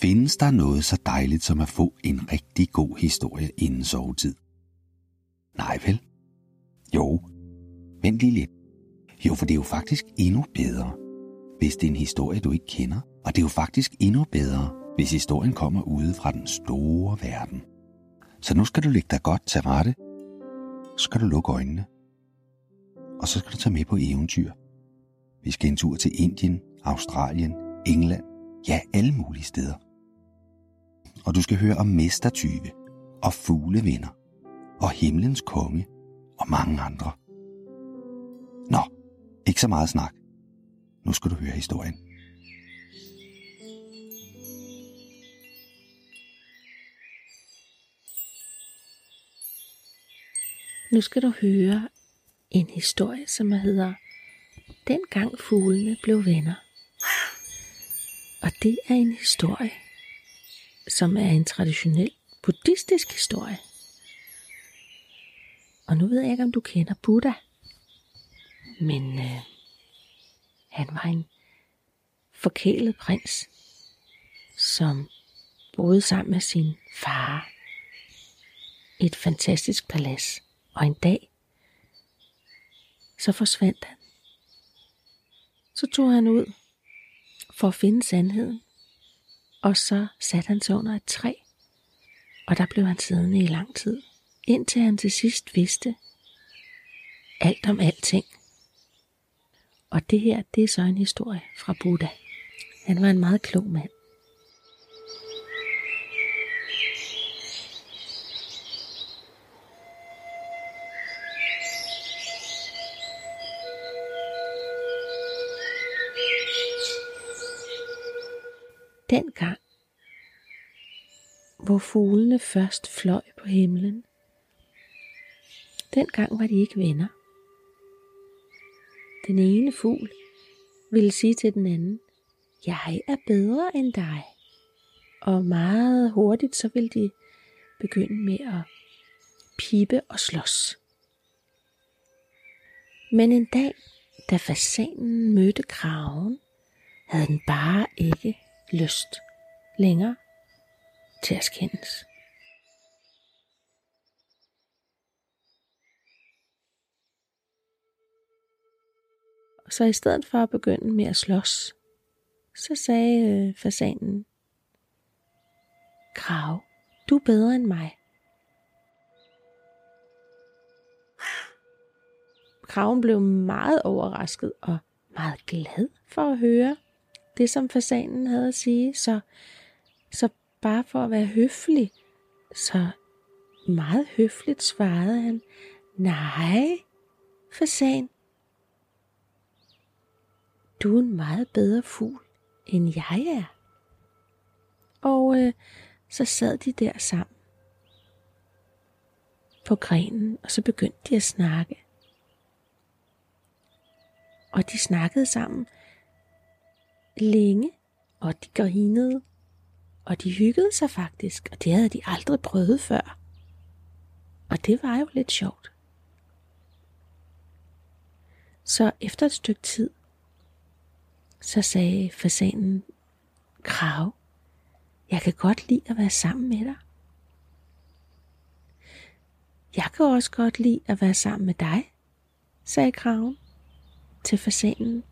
Findes der noget så dejligt som at få en rigtig god historie inden sovetid? Nej vel? Jo, vent lige lidt. Jo, for det er jo faktisk endnu bedre, hvis det er en historie, du ikke kender. Og det er jo faktisk endnu bedre, hvis historien kommer ude fra den store verden. Så nu skal du lægge dig godt til rette. Så skal du lukke øjnene. Og så skal du tage med på eventyr. Vi skal en tur til Indien, Australien, England, ja alle mulige steder. Og du skal høre om mestertyve og fuglevenner og himlens konge og mange andre. Nå, ikke så meget snak. Nu skal du høre historien. Nu skal du høre en historie, som hedder Dengang fuglene blev venner. Og det er en historie, som er en traditionel buddhistisk historie. Og nu ved jeg ikke, om du kender Buddha. Men øh, han var en forkælet prins, som boede sammen med sin far i et fantastisk palads. Og en dag, så forsvandt han. Så tog han ud for at finde sandheden, og så satte han sig under et træ, og der blev han siddende i lang tid, indtil han til sidst vidste alt om alting. Og det her, det er så en historie fra Buddha. Han var en meget klog mand. Den gang, hvor fuglene først fløj på himlen, den gang var de ikke venner. Den ene fugl ville sige til den anden, jeg er bedre end dig. Og meget hurtigt så ville de begynde med at pipe og slås. Men en dag, da fasanen mødte kraven, havde den bare ikke lyst længere til at skændes. Så i stedet for at begynde med at slås, så sagde øh, fasanen, Krav, du er bedre end mig. Kraven blev meget overrasket og meget glad for at høre det, som fasanen havde at sige. Så, så bare for at være høflig, så meget høfligt svarede han, nej, fasan, du er en meget bedre fugl, end jeg er. Og øh, så sad de der sammen på grenen, og så begyndte de at snakke. Og de snakkede sammen længe, og de grinede, og de hyggede sig faktisk, og det havde de aldrig prøvet før. Og det var jo lidt sjovt. Så efter et stykke tid, så sagde fasanen, Krav, jeg kan godt lide at være sammen med dig. Jeg kan også godt lide at være sammen med dig, sagde kraven til fasanen.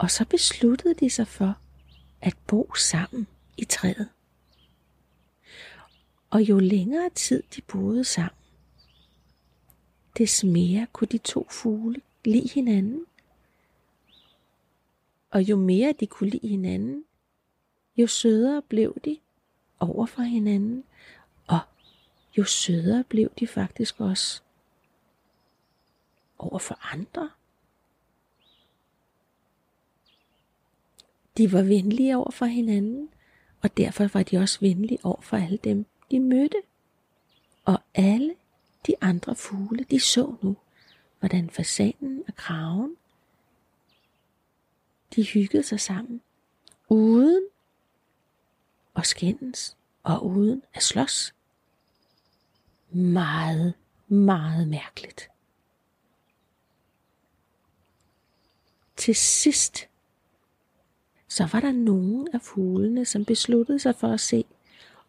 Og så besluttede de sig for at bo sammen i træet. Og jo længere tid de boede sammen, des mere kunne de to fugle lide hinanden. Og jo mere de kunne lide hinanden, jo sødere blev de over for hinanden, og jo sødere blev de faktisk også over for andre. De var venlige over for hinanden, og derfor var de også venlige over for alle dem, de mødte. Og alle de andre fugle, de så nu, hvordan fasanen og kraven, de hyggede sig sammen, uden at skændes og uden at slås. Meget, meget mærkeligt. Til sidst så var der nogen af fuglene, som besluttede sig for at se,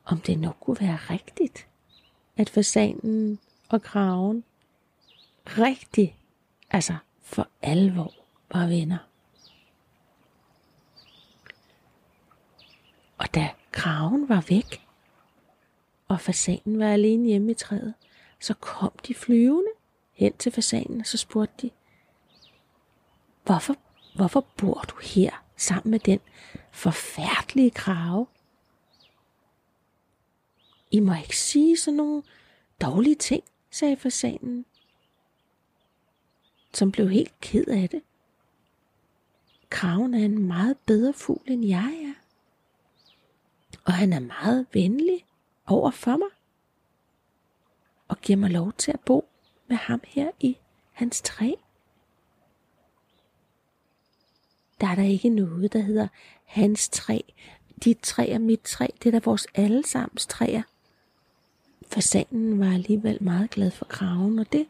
om det nok kunne være rigtigt, at fasanen og kraven rigtig, altså for alvor, var venner. Og da kraven var væk, og fasanen var alene hjemme i træet, så kom de flyvende hen til fasanen, og så spurgte de, hvorfor, hvorfor bor du her sammen med den forfærdelige krave? I må ikke sige sådan nogle dårlige ting, sagde fasanen, som blev helt ked af det. Kraven er en meget bedre fugl, end jeg er. Og han er meget venlig over for mig. Og giver mig lov til at bo med ham her i hans træ. Der er der ikke noget, der hedder hans træ. Dit træ er mit træ. Det er da vores allesammens træer. Fasanen var alligevel meget glad for kraven, og det,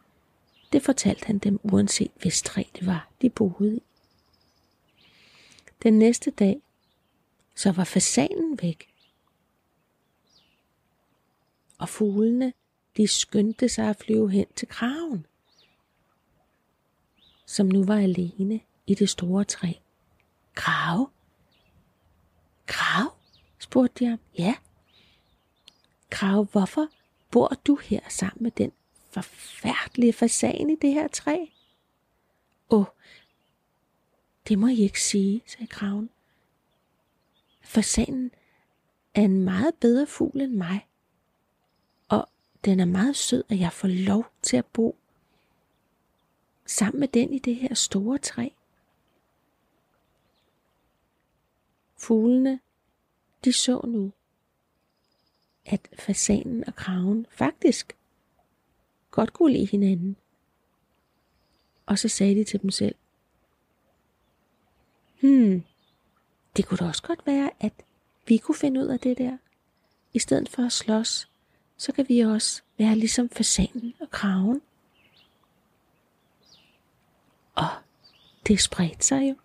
det fortalte han dem, uanset hvis træ det var, de boede i. Den næste dag, så var fasanen væk. Og fuglene, de skyndte sig at flyve hen til kraven, som nu var alene i det store træ. Krav? Krav? spurgte de ham. Ja. Krav, hvorfor bor du her sammen med den forfærdelige fasan i det her træ? Åh, det må I ikke sige, sagde kraven. Fasanen er en meget bedre fugl end mig, og den er meget sød, at jeg får lov til at bo sammen med den i det her store træ. Fuglene, de så nu, at fasanen og kraven faktisk godt kunne lide hinanden. Og så sagde de til dem selv, Hmm, det kunne da også godt være, at vi kunne finde ud af det der. I stedet for at slås, så kan vi også være ligesom fasanen og kraven. Og det spredte sig jo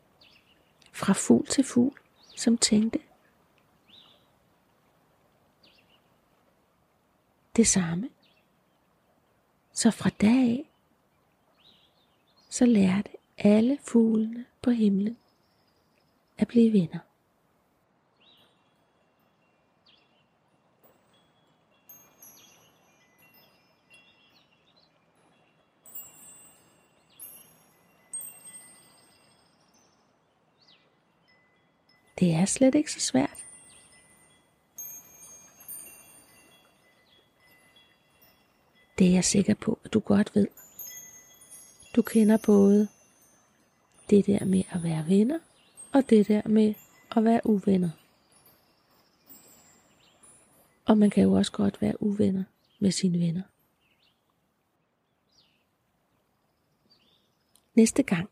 fra fugl til fugl, som tænkte, det samme. Så fra dag af, så lærte alle fuglene på himlen at blive venner. Det er slet ikke så svært. Det er jeg sikker på, at du godt ved. Du kender både det der med at være venner, og det der med at være uvenner. Og man kan jo også godt være uvenner med sine venner. Næste gang,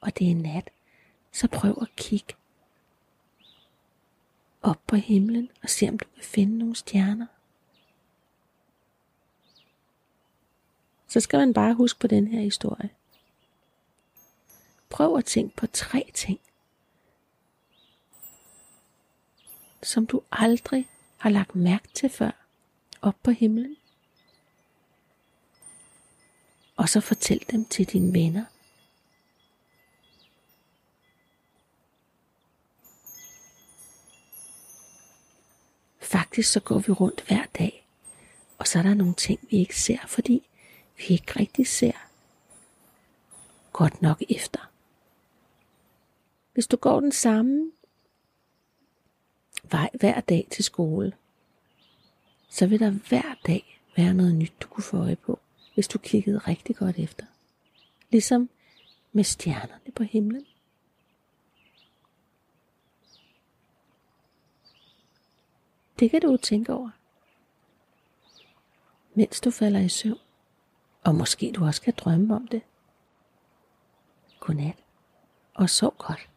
og det er nat, så prøv at kigge op på himlen og se om du kan finde nogle stjerner. Så skal man bare huske på den her historie. Prøv at tænke på tre ting, som du aldrig har lagt mærke til før op på himlen. Og så fortæl dem til dine venner. Faktisk så går vi rundt hver dag, og så er der nogle ting, vi ikke ser, fordi vi ikke rigtig ser godt nok efter. Hvis du går den samme vej hver dag til skole, så vil der hver dag være noget nyt, du kunne få øje på, hvis du kiggede rigtig godt efter. Ligesom med stjernerne på himlen. Det kan du tænke over, mens du falder i søvn. Og måske du også kan drømme om det. Godnat, og sov godt.